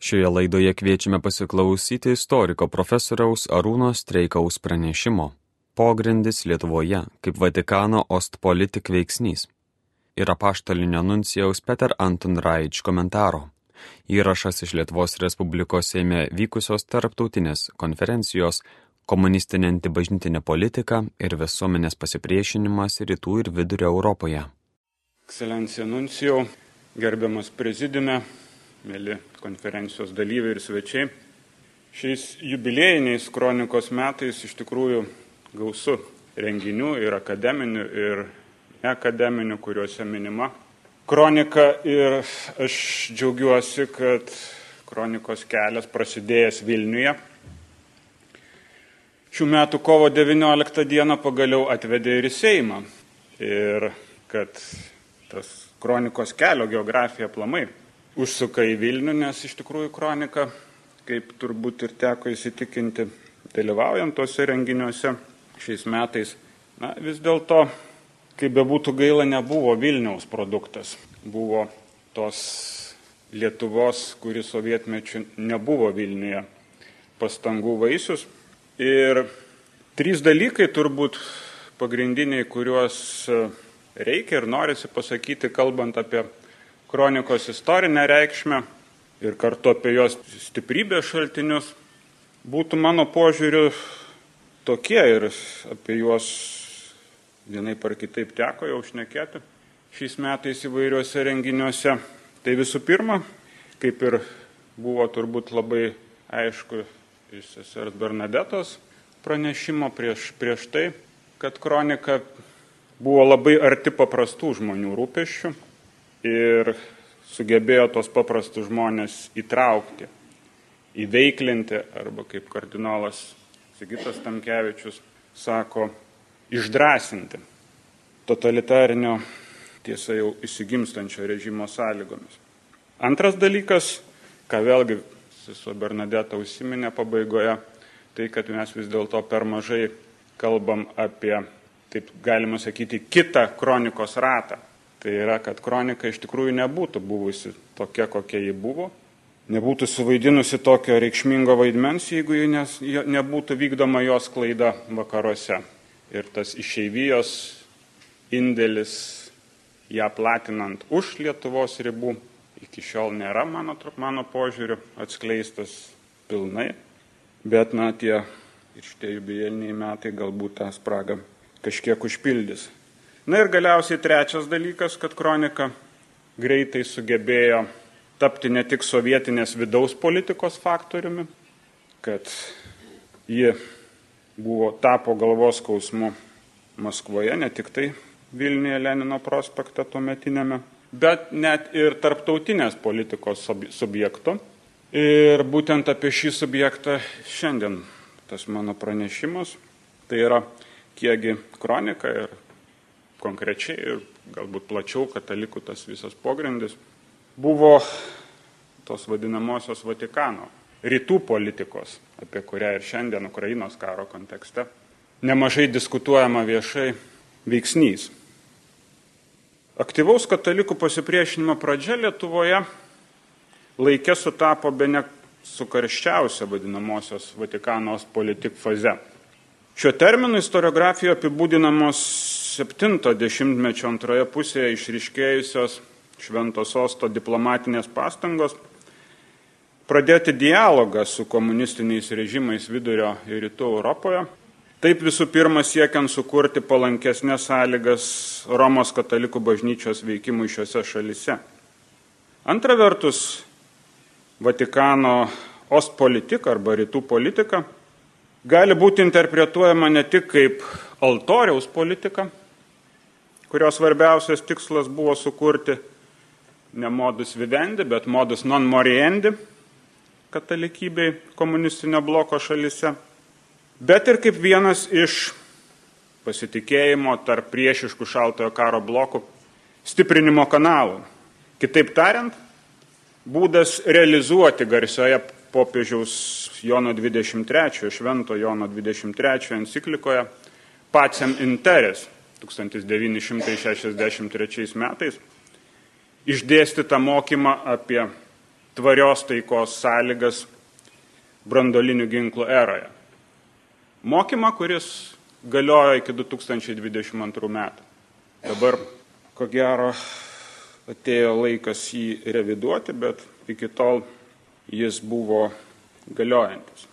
Šioje laidoje kviečiame pasiklausyti istoriko profesoriaus Arūno Streikaus pranešimo Pogrindis Lietuvoje kaip Vatikano ostpolitik veiksnys ir apaštalinio nuncijaus Peter Anton Raič komentaro. Įrašas iš Lietuvos Respublikos Seime vykusios tarptautinės konferencijos komunistinė antibažnytinė politika ir visuomenės pasipriešinimas rytų ir vidurio Europoje. Ekscelencija Nuncijau, gerbiamas prezidime, mėly konferencijos dalyviai ir svečiai. Šiais jubiliejiniais kronikos metais iš tikrųjų gausu renginių ir akademinių, ir neakademinių, kuriuose minima kronika ir aš džiaugiuosi, kad kronikos kelias prasidėjęs Vilniuje. Šių metų kovo 19 dieną pagaliau atvedė ir į Seimą. Ir kad tas kronikos kelio geografija plamai užsuka į Vilnių, nes iš tikrųjų kronika, kaip turbūt ir teko įsitikinti, dalyvaujant tuose renginiuose šiais metais, na, vis dėlto, kaip bebūtų gaila, nebuvo Vilniaus produktas. Buvo tos Lietuvos, kuri sovietmečių nebuvo Vilniuje, pastangų vaisius. Ir trys dalykai turbūt pagrindiniai, kuriuos reikia ir norisi pasakyti, kalbant apie kronikos istorinę reikšmę ir kartu apie jos stiprybės šaltinius, būtų mano požiūriu tokie ir apie juos vienai par kitaip teko jau šnekėti šiais metais įvairiuose renginiuose. Tai visų pirma, kaip ir buvo turbūt labai aišku iš sesers Bernadetos pranešimo prieš, prieš tai, kad kronika buvo labai arti paprastų žmonių rūpeščių ir sugebėjo tos paprastus žmonės įtraukti, įveiklinti arba kaip kardinolas Sigitas Tamkevičius sako, išdrasinti totalitarinio tiesa jau įsigimstančio režimo sąlygomis. Antras dalykas, ką vėlgi sesuo Bernadeta užsiminė pabaigoje, tai kad mes vis dėlto per mažai kalbam apie, taip galima sakyti, kitą kronikos ratą Tai yra, kad kronika iš tikrųjų nebūtų buvusi tokia, kokia ji buvo, nebūtų suvaidinusi tokio reikšmingo vaidmens, jeigu ji nes, nebūtų vykdoma jos klaida vakaruose. Ir tas išeivijos indėlis ją platinant už Lietuvos ribų iki šiol nėra, mano, mano požiūriu, atskleistas pilnai. Bet, na, tie ir šitie jubiliejiniai metai galbūt tą spragą kažkiek užpildys. Na ir galiausiai trečias dalykas, kad kronika greitai sugebėjo tapti ne tik sovietinės vidaus politikos faktoriumi, kad ji buvo tapo galvos skausmu Maskvoje, ne tik tai Vilniuje Lenino prospekte tuometinėme, bet net ir tarptautinės politikos subjektu. Ir būtent apie šį subjektą šiandien tas mano pranešimas. Tai yra kiekgi kronika ir konkrečiai ir galbūt plačiau katalikų tas visas pogrindis, buvo tos vadinamosios Vatikano rytų politikos, apie kurią ir šiandien Ukrainos karo kontekste nemažai diskutuojama viešai veiksnys. Aktyvaus katalikų pasipriešinimo pradžia Lietuvoje laikė sutapo be ne su karščiausia vadinamosios Vatikanos politik faze. Šiuo terminu istoriografijoje apibūdinamos 70-mečio antroje pusėje išriškėjusios Švento sosto diplomatinės pastangos pradėti dialogą su komunistiniais režimais vidurio ir rytų Europoje. Taip visų pirma siekiant sukurti palankesnės sąlygas Romos katalikų bažnyčios veikimui šiuose šalise. Antra vertus, Vatikano ostpolitika arba rytų politika gali būti interpretuojama ne tik kaip altoriaus politika, kurios svarbiausias tikslas buvo sukurti ne modus vivendi, bet modus non moriendi katalikybei komunistinio bloko šalise, bet ir kaip vienas iš pasitikėjimo tarp priešiškų šaltojo karo blokų stiprinimo kanalų. Kitaip tariant, būdas realizuoti garsioje popiežiaus Jono 23, Švento Jono 23 enciklikoje Pacem Interes 1963 metais išdėstytą mokymą apie tvarios taikos sąlygas brandolinių ginklų eroje. Mokymą, kuris galiojo iki 2022 metų. Dabar, ko gero, atėjo laikas jį reviduoti, bet iki tol jis buvo galiojantis.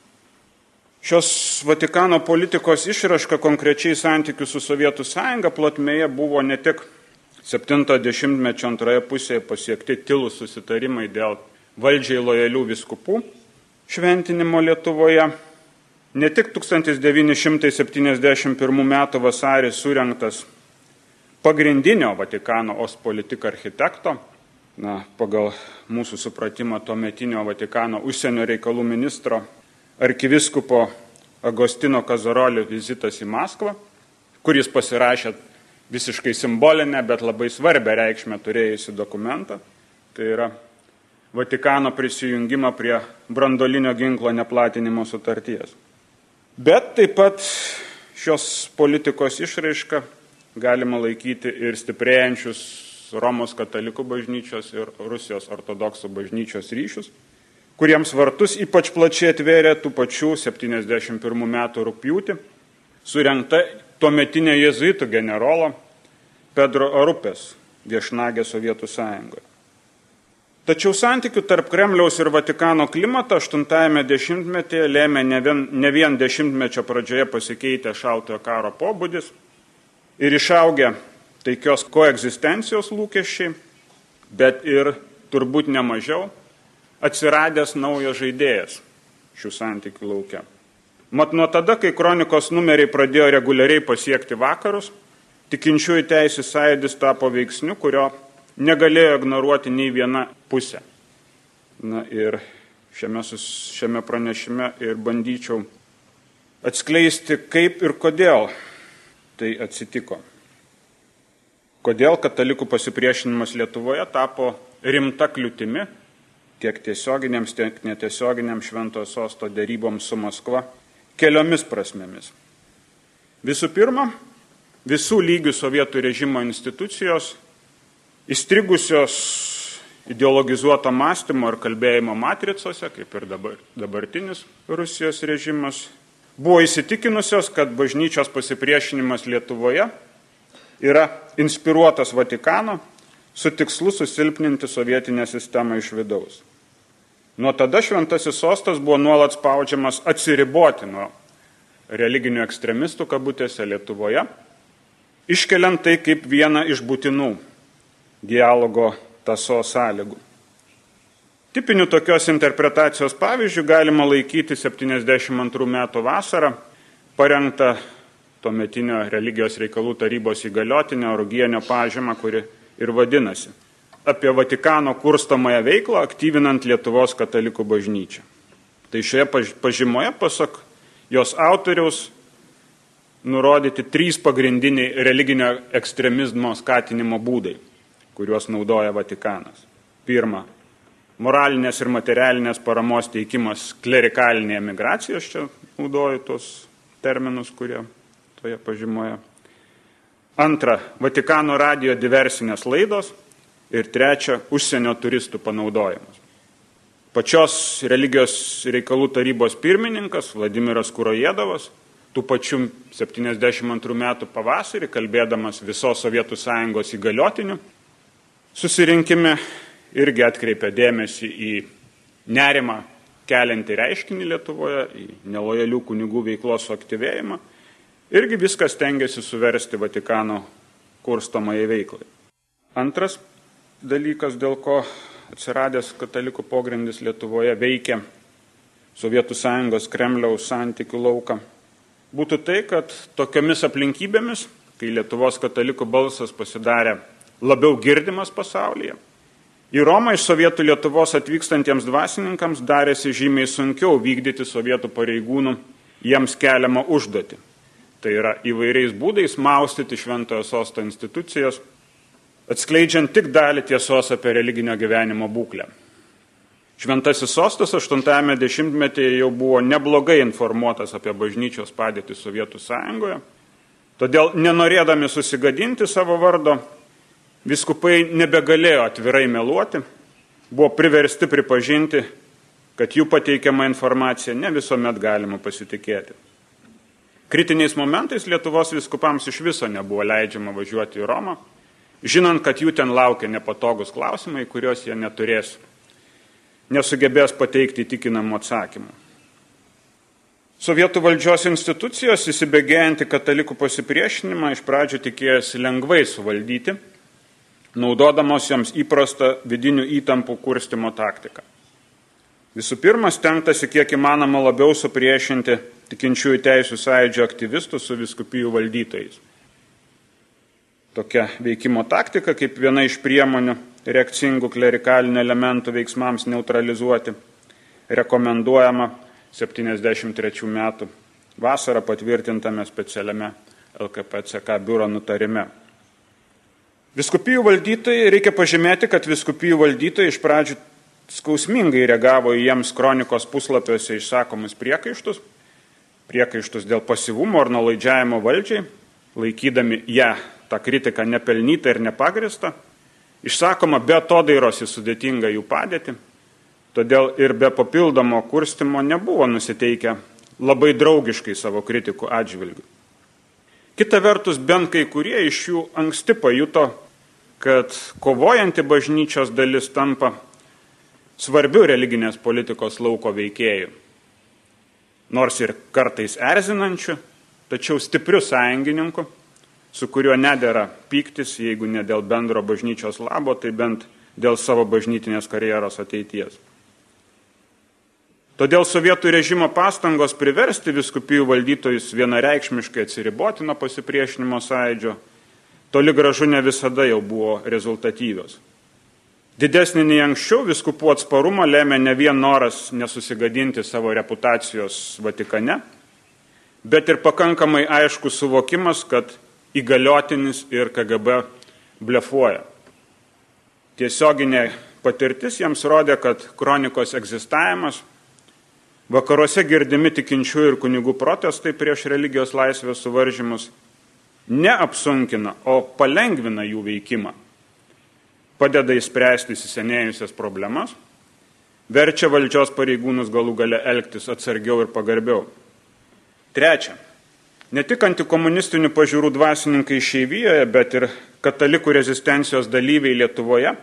Šios Vatikano politikos išraška konkrečiai santykių su Sovietų sąjunga plotmėje buvo ne tik 70-mečio antroje pusėje pasiekti tilus susitarimai dėl valdžiai lojalių viskupų šventinimo Lietuvoje, ne tik 1971 m. vasarį surinktas pagrindinio Vatikano Ospolitik architekto, na, pagal mūsų supratimą to metinio Vatikano užsienio reikalų ministro arkiviskupo Agostino Kazarolio vizitas į Maskvą, kuris pasirašė visiškai simbolinę, bet labai svarbę reikšmę turėjusi dokumentą. Tai yra Vatikano prisijungimą prie brandolinio ginklo neplatinimo sutarties. Bet taip pat šios politikos išraiška galima laikyti ir stiprėjančius Romos katalikų bažnyčios ir Rusijos ortodoksų bažnyčios ryšius kuriems vartus ypač plačiai atvėrė tų pačių 71 metų rūpjūtį, surinkta tuometinė jezuitų generolo Pedro Arupės viešnagė Sovietų sąjungoje. Tačiau santykių tarp Kremliaus ir Vatikano klimatą 80-ame dešimtmetyje lėmė ne vien, ne vien dešimtmečio pradžioje pasikeitę šaltojo karo pobūdis ir išaugę taikios koegzistencijos lūkesčiai, bet ir turbūt nemažiau atsiradęs naujas žaidėjas šių santykių laukia. Mat nuo tada, kai kronikos numeriai pradėjo reguliariai pasiekti vakarus, tikinčiųjų teisės sąjūdis tapo veiksniu, kurio negalėjo ignoruoti nei viena pusė. Na ir šiame, šiame pranešime ir bandyčiau atskleisti, kaip ir kodėl tai atsitiko. Kodėl katalikų pasipriešinimas Lietuvoje tapo rimta kliūtimi tiek tiesioginiams, tiek netiesioginiams šventojo sosto dėryboms su Maskva keliomis prasmėmis. Visų pirma, visų lygių sovietų režimo institucijos, įstrigusios ideologizuoto mąstymo ir kalbėjimo matricose, kaip ir dabar, dabartinis Rusijos režimas, buvo įsitikinusios, kad bažnyčios pasipriešinimas Lietuvoje yra inspiruotas Vatikano su tikslu susilpninti sovietinę sistemą iš vidaus. Nuo tada šventasis sostas buvo nuolat spaudžiamas atsiriboti nuo religinių ekstremistų kabutėse Lietuvoje, iškeliant tai kaip vieną iš būtinų dialogo taso sąlygų. Tipinių tokios interpretacijos pavyzdžių galima laikyti 72 metų vasarą parengtą tuometinio religijos reikalų tarybos įgaliotinio Rugienio pažymą, kuri ir vadinasi apie Vatikano kurstamąją veiklą, aktyvinant Lietuvos katalikų bažnyčią. Tai šioje pažymoje, pasak jos autoriaus, nurodyti trys pagrindiniai religinio ekstremizmo skatinimo būdai, kuriuos naudoja Vatikanas. Pirma, moralinės ir materialinės paramos teikimas klerikalinėje migracijos, čia naudoju tos terminus, kurie toje pažymoje. Antra, Vatikano radio diversinės laidos – ir trečia - užsienio turistų panaudojimas. Pačios religijos reikalų tarybos pirmininkas Vladimiras Kurojėdovas tų pačių 72 metų pavasarį, kalbėdamas visos Sovietų sąjungos įgaliotinių, susirinkime irgi atkreipė dėmesį į nerimą keliantį reiškinį Lietuvoje, į nelojalių kunigų veiklos suaktyvėjimą, irgi viskas tengiasi suversti Vatikano kurstomai veiklai. Antras dalykas, dėl ko atsiradęs katalikų pogrindis Lietuvoje veikia Sovietų sąjungos Kremliaus santykių lauką, būtų tai, kad tokiamis aplinkybėmis, kai Lietuvos katalikų balsas pasidarė labiau girdimas pasaulyje, į Romą iš Sovietų Lietuvos atvykstantiems dvasininkams darėsi žymiai sunkiau vykdyti sovietų pareigūnų jiems keliamą užduotį. Tai yra įvairiais būdais maustyti šventojo sosto institucijos atskleidžiant tik dalį tiesos apie religinio gyvenimo būklę. Šventasis sostas 80-ame dešimtmetyje jau buvo neblogai informuotas apie bažnyčios padėtį Sovietų sąjungoje, todėl nenorėdami susigadinti savo vardo, viskupai nebegalėjo atvirai meluoti, buvo priversti pripažinti, kad jų pateikiama informacija ne visuomet galima pasitikėti. Kritiniais momentais Lietuvos viskupams iš viso nebuvo leidžiama važiuoti į Romą, žinant, kad jų ten laukia nepatogus klausimai, kuriuos jie neturės, nesugebės pateikti įtikinamų atsakymų. Sovietų valdžios institucijos įsibėgėjantį katalikų pasipriešinimą iš pradžių tikėjosi lengvai suvaldyti, naudodamos joms įprastą vidinių įtampų kurstimo taktiką. Visų pirma, stengtasi kiek įmanoma labiau supriešinti tikinčiųjų teisų sąjūdžio aktyvistus su viskupijų valdytojais. Tokia veikimo taktika kaip viena iš priemonių reakcingų klerikalinių elementų veiksmams neutralizuoti rekomenduojama 73 metų vasarą patvirtintame specialiame LKPCK biuro nutarime. Viskupijų valdytojai, reikia pažymėti, kad viskupijų valdytojai iš pradžių skausmingai reagavo į jiems kronikos puslapiuose išsakomus priekaištus, priekaištus dėl pasivumo ar nulaidžiavimo valdžiai, laikydami ją tą kritiką nepelnytą ir nepagristą, išsakoma be to dairos į sudėtingą jų padėtį, todėl ir be papildomo kurstimo nebuvo nusiteikę labai draugiškai savo kritikų atžvilgių. Kita vertus, bent kai kurie iš jų anksti pajuto, kad kovojanti bažnyčios dalis tampa svarbiu religinės politikos lauko veikėjų. Nors ir kartais erzinančiu, tačiau stipriu sąjungininku, su kuriuo nedėra pyktis, jeigu ne dėl bendro bažnyčios labo, tai bent dėl savo bažnytinės karjeros ateities. Todėl sovietų režimo pastangos priversti viskupijų valdytojus vienareikšmiškai atsiriboti nuo pasipriešinimo sąidžio toli gražu ne visada jau buvo rezultatyvios. Didesnį nei anksčiau viskupų atsparumą lėmė ne vien noras nesusigadinti savo reputacijos Vatikane, bet ir pakankamai aiškus suvokimas, kad įgaliotinis ir KGB blefuoja. Tiesioginė patirtis jiems rodė, kad kronikos egzistavimas Vakaruose girdimi tikinčiųjų ir kunigų protestai prieš religijos laisvės suvaržymus neapsunkina, o palengvina jų veikimą, padeda įspręsti įsisenėjusias problemas, verčia valdžios pareigūnus galų gale elgtis atsargiau ir pagarbiau. Trečia, ne tik antikomunistinių pažiūrų dvasininkai šeivijoje, bet ir katalikų rezistencijos dalyviai Lietuvoje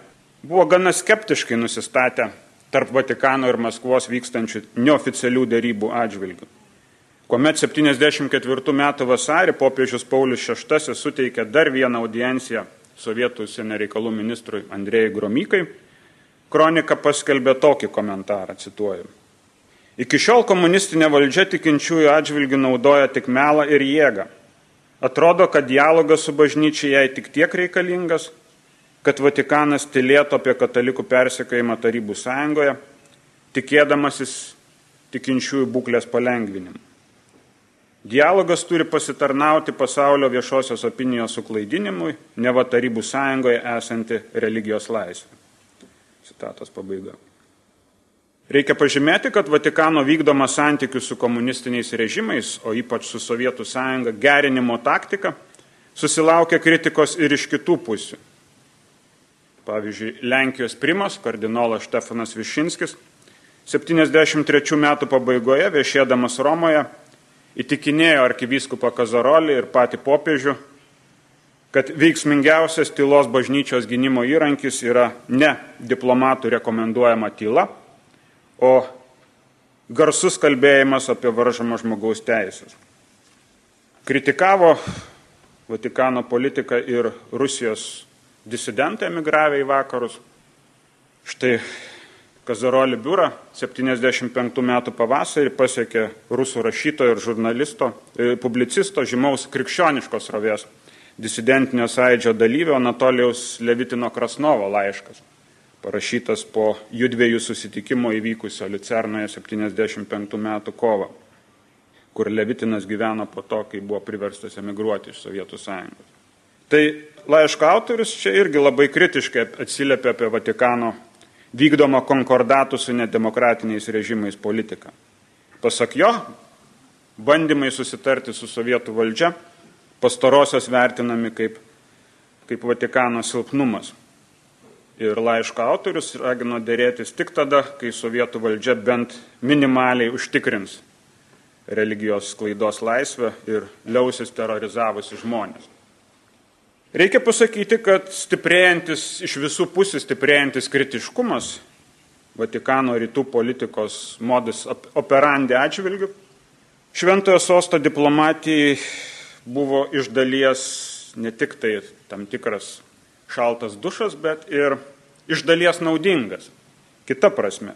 buvo gana skeptiškai nusistatę tarp Vatikano ir Maskvos vykstančių neoficialių dėrybų atžvilgių. Kuomet 74 metų vasarį popiežius Paulius VI suteikė dar vieną audienciją sovietų užsienio reikalų ministrui Andrėjai Gromykai, kronika paskelbė tokį komentarą, cituoju. Iki šiol komunistinė valdžia tikinčiųjų atžvilgių naudoja tik melą ir jėgą. Atrodo, kad dialogas su bažnyčia jai tik tiek reikalingas, kad Vatikanas tylėtų apie katalikų persekėjimą Tarybų sąjungoje, tikėdamasis tikinčiųjų būklės palengvinimu. Dialogas turi pasitarnauti pasaulio viešosios opinijos suklaidinimui, ne va Tarybų sąjungoje esanti religijos laisvė. Citatos pabaiga. Reikia pažymėti, kad Vatikano vykdoma santykių su komunistiniais režimais, o ypač su Sovietų sąjunga gerinimo taktika, susilaukia kritikos ir iš kitų pusių. Pavyzdžiui, Lenkijos primas, kardinolas Štefanas Višinskis, 73 metų pabaigoje viešėdamas Romoje įtikinėjo arkivyskupą Kazarolį ir patį popiežių, kad veiksmingiausias tylos bažnyčios gynimo įrankis yra ne diplomatų rekomenduojama tyla, o garsus kalbėjimas apie varžomą žmogaus teisės. Kritikavo Vatikano politiką ir Rusijos disidentai emigravę į vakarus. Štai Kazarolį biurą 75 metų pavasarį pasiekė rusų rašytojo ir žurnalisto, e, publicisto žymaus krikščioniškos rovės disidentinio sąidžio dalyvio Anatolijaus Levitino Krasnovo laiškas, parašytas po jų dviejų susitikimo įvykusio Licernoje 75 metų kovo, kur Levitinas gyveno po to, kai buvo priverstas emigruoti iš Sovietų sąjungos. Tai laiško autorius čia irgi labai kritiškai atsiliepia apie Vatikano vykdomą konkordatų su nedemokratiniais režimais politiką. Pasak jo, bandymai susitarti su sovietų valdžia pastarosios vertinami kaip, kaip Vatikano silpnumas. Ir laiško autorius ragino dėrėtis tik tada, kai sovietų valdžia bent minimaliai užtikrins religijos sklaidos laisvę ir liausis terrorizavusi žmonės. Reikia pasakyti, kad stiprėjantis iš visų pusių stiprėjantis kritiškumas Vatikano rytų politikos modus operandi atžvilgių Šventojo sosto diplomatijai buvo iš dalies ne tik tai tam tikras šaltas dušas, bet ir iš dalies naudingas. Kita prasme,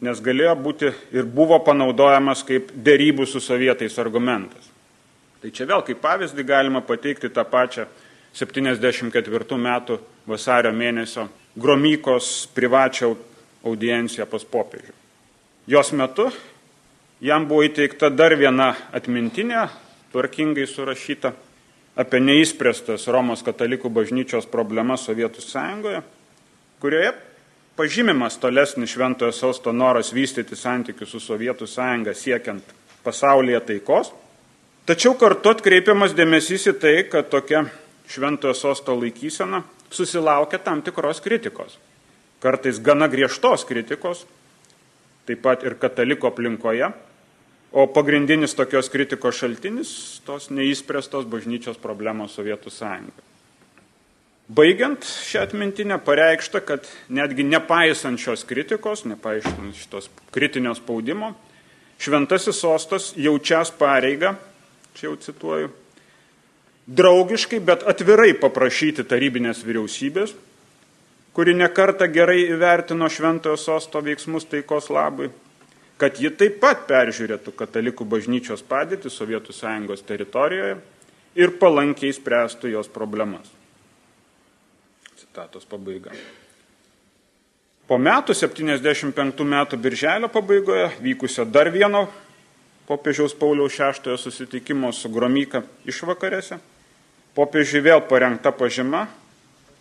nes galėjo būti ir buvo panaudojamas kaip dėrybų su sovietais argumentas. Tai čia vėl kaip pavyzdį galima pateikti tą pačią 74 metų vasario mėnesio Gromykos privačią audienciją pas popiežių. Jos metu jam buvo įteikta dar viena atmintinė, tvarkingai surašyta, apie neįspręstas Romos katalikų bažnyčios problemas Sovietų sąjungoje, kurioje pažymimas tolesnis šventojo sosto noras vystyti santykius su Sovietų sąjunga siekiant pasaulyje taikos, tačiau kartu atkreipiamas dėmesys į tai, kad tokia šventojo sosto laikysena susilaukia tam tikros kritikos. Kartais gana griežtos kritikos, taip pat ir kataliko aplinkoje, o pagrindinis tokios kritikos šaltinis tos neįspręstos bažnyčios problemos Sovietų sąjungoje. Baigiant šią atmintinę pareikšta, kad netgi nepaisant šios kritikos, nepaisant šitos kritinio spaudimo, šventasis sostas jaučias pareigą, čia jau cituoju, draugiškai, bet atvirai paprašyti tarybinės vyriausybės, kuri nekarta gerai įvertino šventojo sosto veiksmus taikos labui, kad ji taip pat peržiūrėtų katalikų bažnyčios padėtį Sovietų sąjungos teritorijoje ir palankiai spręstų jos problemas. Citatos pabaiga. Po metų, 75 metų birželio pabaigoje, vykusio dar vieno popiežiaus Pauliaus VI susitikimo su Gromyka išvakarėse, popiežiui vėl parengta pažyma,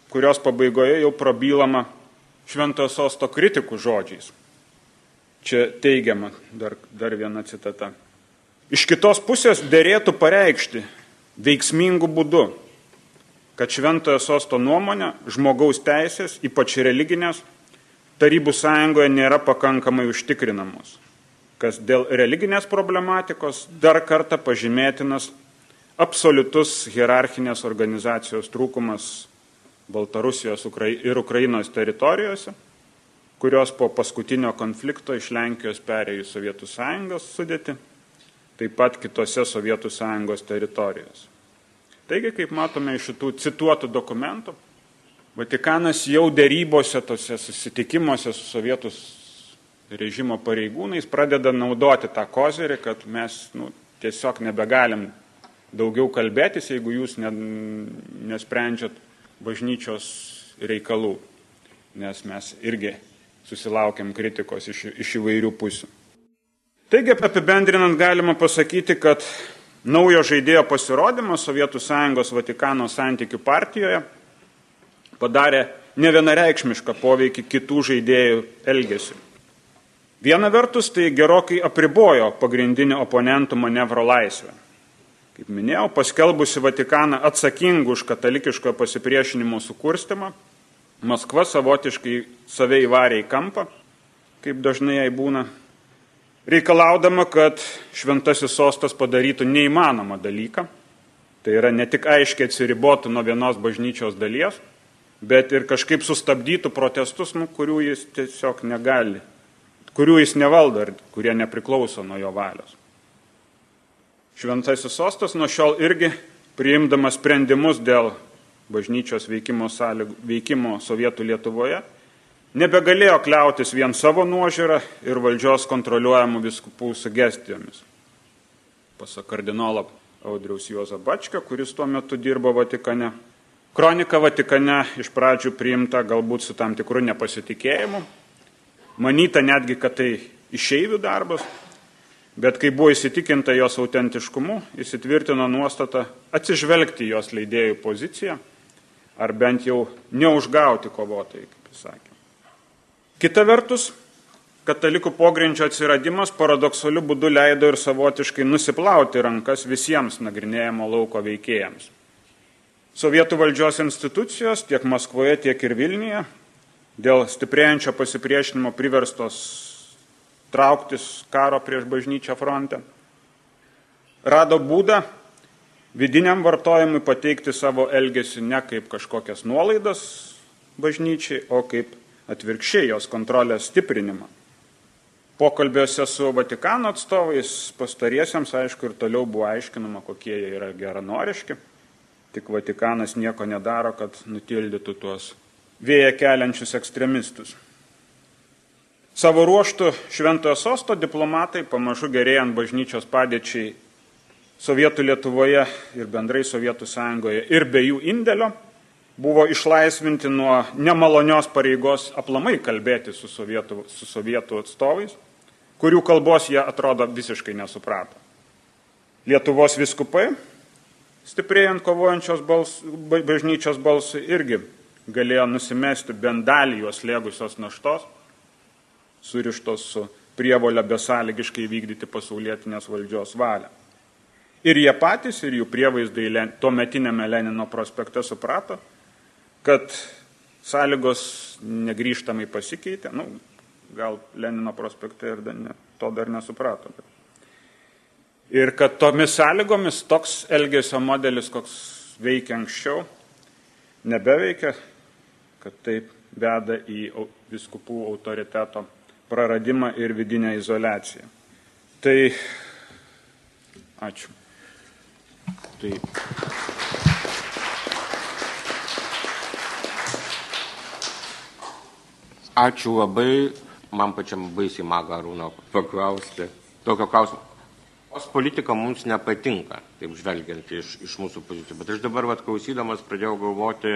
kurios pabaigoje jau prabylama šventojo sosto kritikų žodžiais. Čia teigiama dar, dar viena citata. Iš kitos pusės dėrėtų pareikšti veiksmingų būdų, kad šventojo sosto nuomonė žmogaus teisės, ypač religinės, Tarybų sąjungoje nėra pakankamai užtikrinamos, kas dėl religinės problematikos dar kartą pažymėtinas absoliutus hierarchinės organizacijos trūkumas Baltarusijos ir Ukrainos teritorijose, kurios po paskutinio konflikto iš Lenkijos perėjo į Sovietų sąjungos sudėti, taip pat kitose Sovietų sąjungos teritorijose. Taigi, kaip matome iš šitų cituotų dokumentų, Vatikanas jau dėrybose, tose susitikimuose su sovietų režimo pareigūnais pradeda naudoti tą kozerį, kad mes nu, tiesiog nebegalim daugiau kalbėtis, jeigu jūs ne, nesprendžiat bažnyčios reikalų, nes mes irgi susilaukiam kritikos iš, iš įvairių pusių. Taigi apibendrinant galima pasakyti, kad naujo žaidėjo pasirodymas Sovietų Sąjungos Vatikano santykių partijoje padarė nevienareikšmišką poveikį kitų žaidėjų elgesiui. Viena vertus tai gerokai apribojo pagrindinį oponentų manevro laisvę. Kaip minėjau, paskelbusi Vatikaną atsakingų už katalikiškojo pasipriešinimo sukurstimą, Maskva savotiškai save įvarė į kampą, kaip dažnai jai būna, reikalaudama, kad šventasis sostas padarytų neįmanomą dalyką. Tai yra ne tik aiškiai atsiribotų nuo vienos bažnyčios dalies, bet ir kažkaip sustabdytų protestus, nu, kurių jis tiesiog negali, kurių jis nevaldo ir kurie nepriklauso nuo jo valios. Šventasis sostas nuo šiol irgi priimdamas sprendimus dėl bažnyčios veikimo, sąlygų, veikimo Sovietų Lietuvoje nebegalėjo kliautis vien savo nuožiūrą ir valdžios kontroliuojamų viskupų sugestijomis. Pasak kardinolo Audriaus Juozo Bačkio, kuris tuo metu dirbo Vatikane. Kronika Vatikane iš pradžių priimta galbūt su tam tikru nepasitikėjimu. Manyta netgi, kad tai išeivių darbas, bet kai buvo įsitikinta jos autentiškumu, įsitvirtino nuostata atsižvelgti jos leidėjų poziciją ar bent jau neužgauti kovotojai, kaip jis sakė. Kita vertus, katalikų pogrindžio atsiradimas paradoksaliu būdu leido ir savotiškai nusiplauti rankas visiems nagrinėjimo lauko veikėjams. Sovietų valdžios institucijos tiek Maskvoje, tiek ir Vilniuje dėl stiprėjančio pasipriešinimo priverstos trauktis karo prieš bažnyčią fronte. Rado būdą vidiniam vartojimui pateikti savo elgesį ne kaip kažkokias nuolaidas bažnyčiai, o kaip atvirkščiai jos kontrolės stiprinimą. Pokalbiuose su Vatikano atstovais pastariesiems, aišku, ir toliau buvo aiškinama, kokie jie yra geranoriški. Tik Vatikanas nieko nedaro, kad nutildytų tuos vėją keliančius ekstremistus. Savo ruoštų Šventojo sosto diplomatai, pamažu gerėjant bažnyčios padėčiai Sovietų Lietuvoje ir bendrai Sovietų sąjungoje ir be jų indėlio, buvo išlaisvinti nuo nemalonios pareigos aplamai kalbėti su sovietų, su sovietų atstovais, kurių kalbos jie atrodo visiškai nesuprato. Lietuvos viskupai, stiprėjant kovojančios bals, bažnyčios balsui, irgi galėjo nusimesti bent dalį juos lėgusios naštos surištos su prievolę besąlygiškai vykdyti pasaulietinės valdžios valią. Ir jie patys, ir jų prievaizdai tuo metinėme Lenino prospekte suprato, kad sąlygos negryžtamai pasikeitė. Nu, gal Lenino prospekte ir ne, to dar nesuprato. Bet. Ir kad tomis sąlygomis toks elgesio modelis, koks veikia anksčiau, nebeveikia, kad taip veda į viskupų autoriteto praradimą ir vidinę izolaciją. Tai ačiū. Tai. Ačiū labai, man pačiam baisiai maga Arūno paklausti tokio klausimo. Os politika mums nepatinka, taip žvelgiant iš, iš mūsų pozicijų, bet aš dabar, vat, klausydamas, pradėjau galvoti,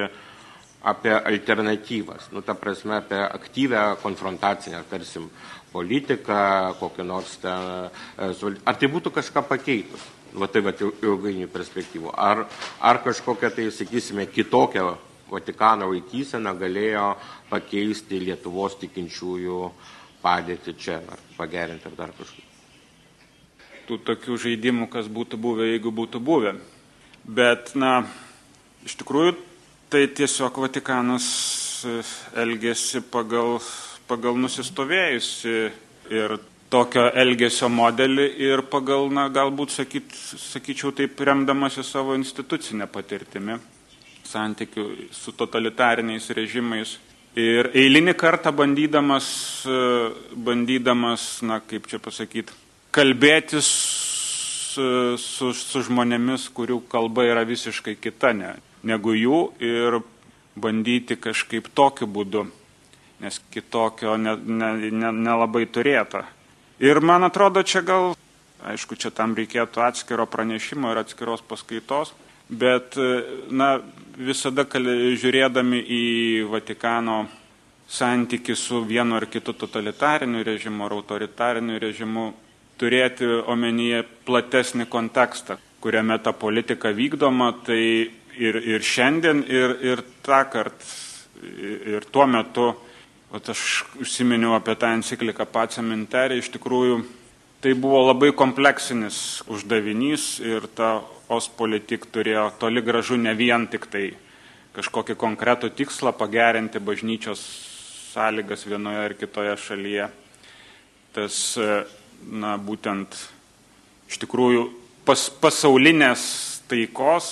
apie alternatyvas, nu, ta prasme, apie aktyvę konfrontacinę, tarsim, politiką, kokį nors ten, e, ar tai būtų kažką pakeitus, va tai va ilgainių perspektyvų, ar, ar kažkokia tai, sakysime, kitokia Vatikano laikysena galėjo pakeisti Lietuvos tikinčiųjų padėti čia, ar pagerinti, ar dar kažkaip. Tų tokių žaidimų, kas būtų buvę, jeigu būtų buvę. Bet, na, iš tikrųjų, tai tiesiog Vatikanas e, elgesi pagal, pagal nusistovėjusi ir tokio elgesio modelį ir pagal, na, galbūt sakyt, sakyčiau taip, remdamasi savo institucinę patirtimį santykių su totalitariniais režimais. Ir eilinį kartą bandydamas, e, bandydamas na, kaip čia pasakyti, kalbėtis su, su, žmonėmis, kurių kalba yra visiškai kita, ne, negu jų ir bandyti kažkaip tokiu būdu, nes kitokio nelabai ne, ne, ne turėta. Ir man atrodo, čia gal, aišku, čia tam reikėtų atskiro pranešimo ir atskiros paskaitos, bet, na, visada žiūrėdami į Vatikano santyki su vienu ar kitu totalitariniu režimu ar autoritariniu režimu, turėti omenyje platesnį kontekstą, kuriame ta politika vykdoma, tai ir, ir šiandien, ir, ir tą kartą, ir tuo metu, o aš užsiminiau apie tą encikliką pačią minterį, iš tikrųjų tai buvo labai kompleksinis uždavinys ir ta ospolitik turėjo toli gražu ne vien tik tai kažkokį konkretų tikslą pagerinti bažnyčios sąlygas vienoje ar kitoje šalyje. Tas, na, būtent iš tikrųjų pas, pasaulinės taikos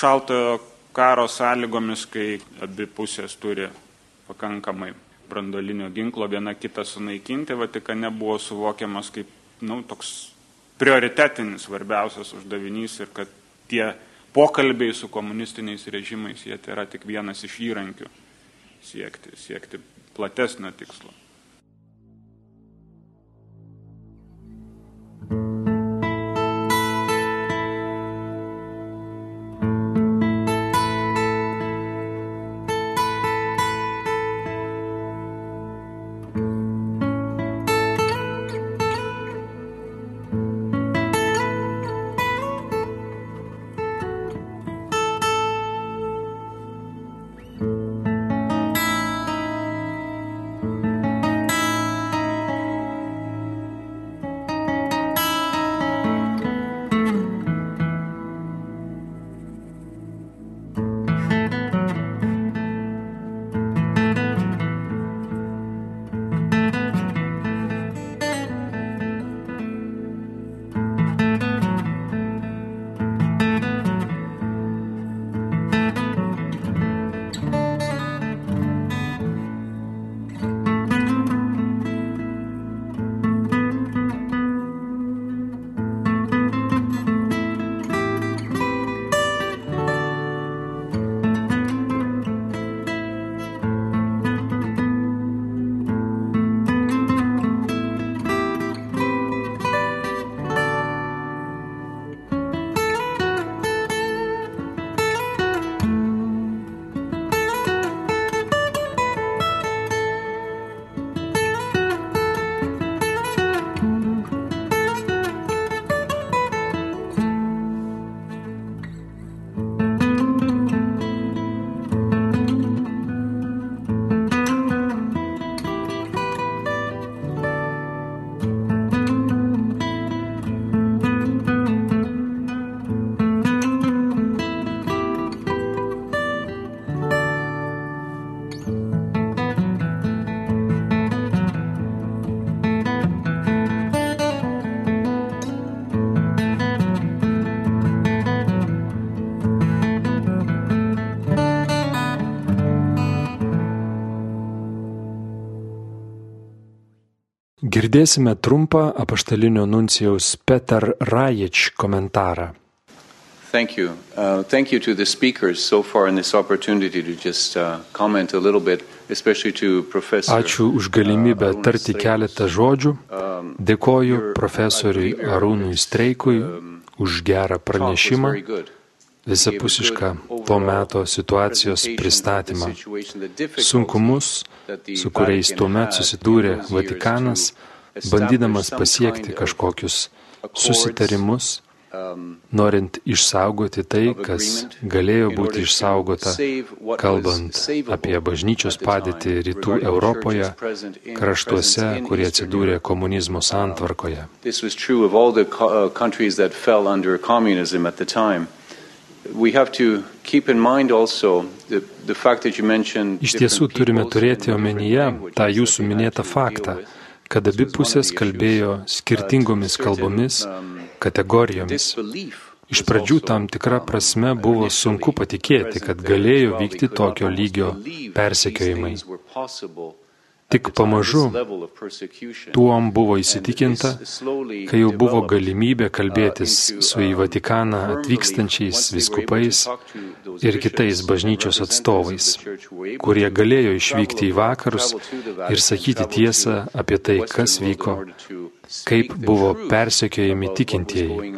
šaltojo karo sąlygomis, kai abi pusės turi pakankamai brandolinio ginklo viena kitą sunaikinti, Vatikane buvo suvokiamas kaip nu, toks prioritetinis svarbiausias uždavinys ir kad tie pokalbiai su komunistiniais režimais, jie tai yra tik vienas iš įrankių siekti, siekti platesnio tikslo. Girdėsime trumpą apaštalinio nuncijaus Peter Rajič komentarą. Thank you. Uh, thank you to the speakers so far in this opportunity to just uh, comment a little bit, especially to Professor. Ačiū už galimybę uh, tarti keletą žodžių. Um, Dėkoju your- profesoriui Arūnui arguments, Streikui um, už gerą pranešimą. Visapusišką to meto situacijos pristatymą, sunkumus, su kuriais tuo metu susidūrė Vatikanas, bandydamas pasiekti kažkokius susitarimus, norint išsaugoti tai, kas galėjo būti išsaugota, kalbant apie bažnyčios padėtį rytų Europoje, kraštuose, kurie atsidūrė komunizmo santvarkoje. Iš tiesų turime turėti omenyje tą jūsų minėtą faktą, kad abi pusės kalbėjo skirtingomis kalbomis, kategorijomis. Iš pradžių tam tikra prasme buvo sunku patikėti, kad galėjo vykti tokio lygio persekiojimai. Tik pamažu tuom buvo įsitikinta, kai jau buvo galimybė kalbėtis su į Vatikaną atvykstančiais viskupais ir kitais bažnyčios atstovais, kurie galėjo išvykti į vakarus ir sakyti tiesą apie tai, kas vyko, kaip buvo persekiojami tikintieji.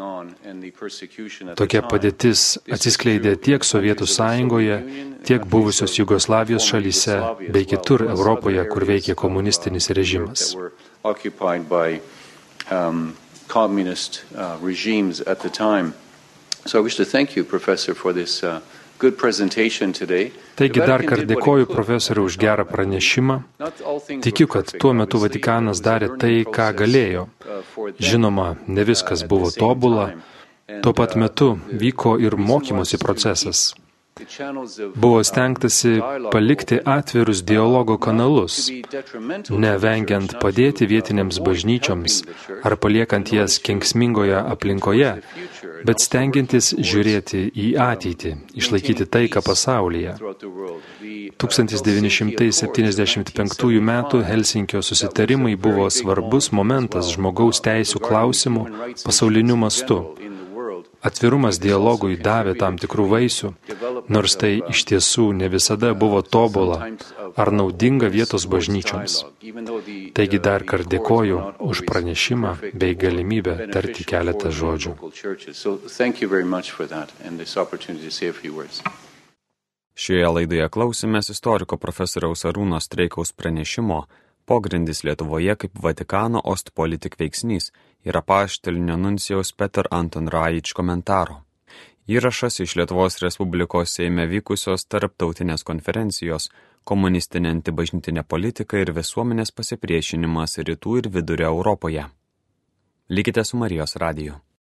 Tokia padėtis atsiskleidė tiek Sovietų sąjungoje, tiek buvusios Jugoslavijos šalyse bei kitur Europoje, kur veikė komunistinis režimas. So I wish to thank you, Professor, for this uh. Taigi dar kartą dėkoju profesoriu už gerą pranešimą. Tikiu, kad tuo metu. Vatikanas darė tai, ką galėjo. uh, Žinoma, ne viskas uh, buvo tobula. Tuo pat uh, metu vyko ir mokymosi procesas. Buvo stengtasi palikti atvirus dialogo kanalus, nevengiant padėti vietinėms bažnyčioms ar paliekant jas kenksmingoje aplinkoje, bet stengiantis žiūrėti į ateitį, išlaikyti taiką pasaulyje. throughout the world. The, uh, 1975 m. Helsinkio susitarimai buvo svarbus momentas žmogaus teisų klausimų pasauliniu mastu. Atvirumas dialogui davė tam tikrų vaisių, nors tai iš tiesų ne visada buvo tobula ar naudinga vietos bažnyčioms. Taigi dar kartą dėkoju už pranešimą bei galimybę tarti keletą žodžių. Šioje laidoje klausėmės istoriko profesoriaus Arūno Streikaus pranešimo Pogrindis Lietuvoje kaip Vatikano ostpolitik veiksnys ir apaštalinio nuncijaus Peter Anton Rajič komentaro. Įrašas iš Lietuvos Respublikos Seime vykusios tarptautinės konferencijos komunistinė antibažnytinė politika ir visuomenės pasipriešinimas rytų ir vidurio Europoje. Likite su Marijos radiju.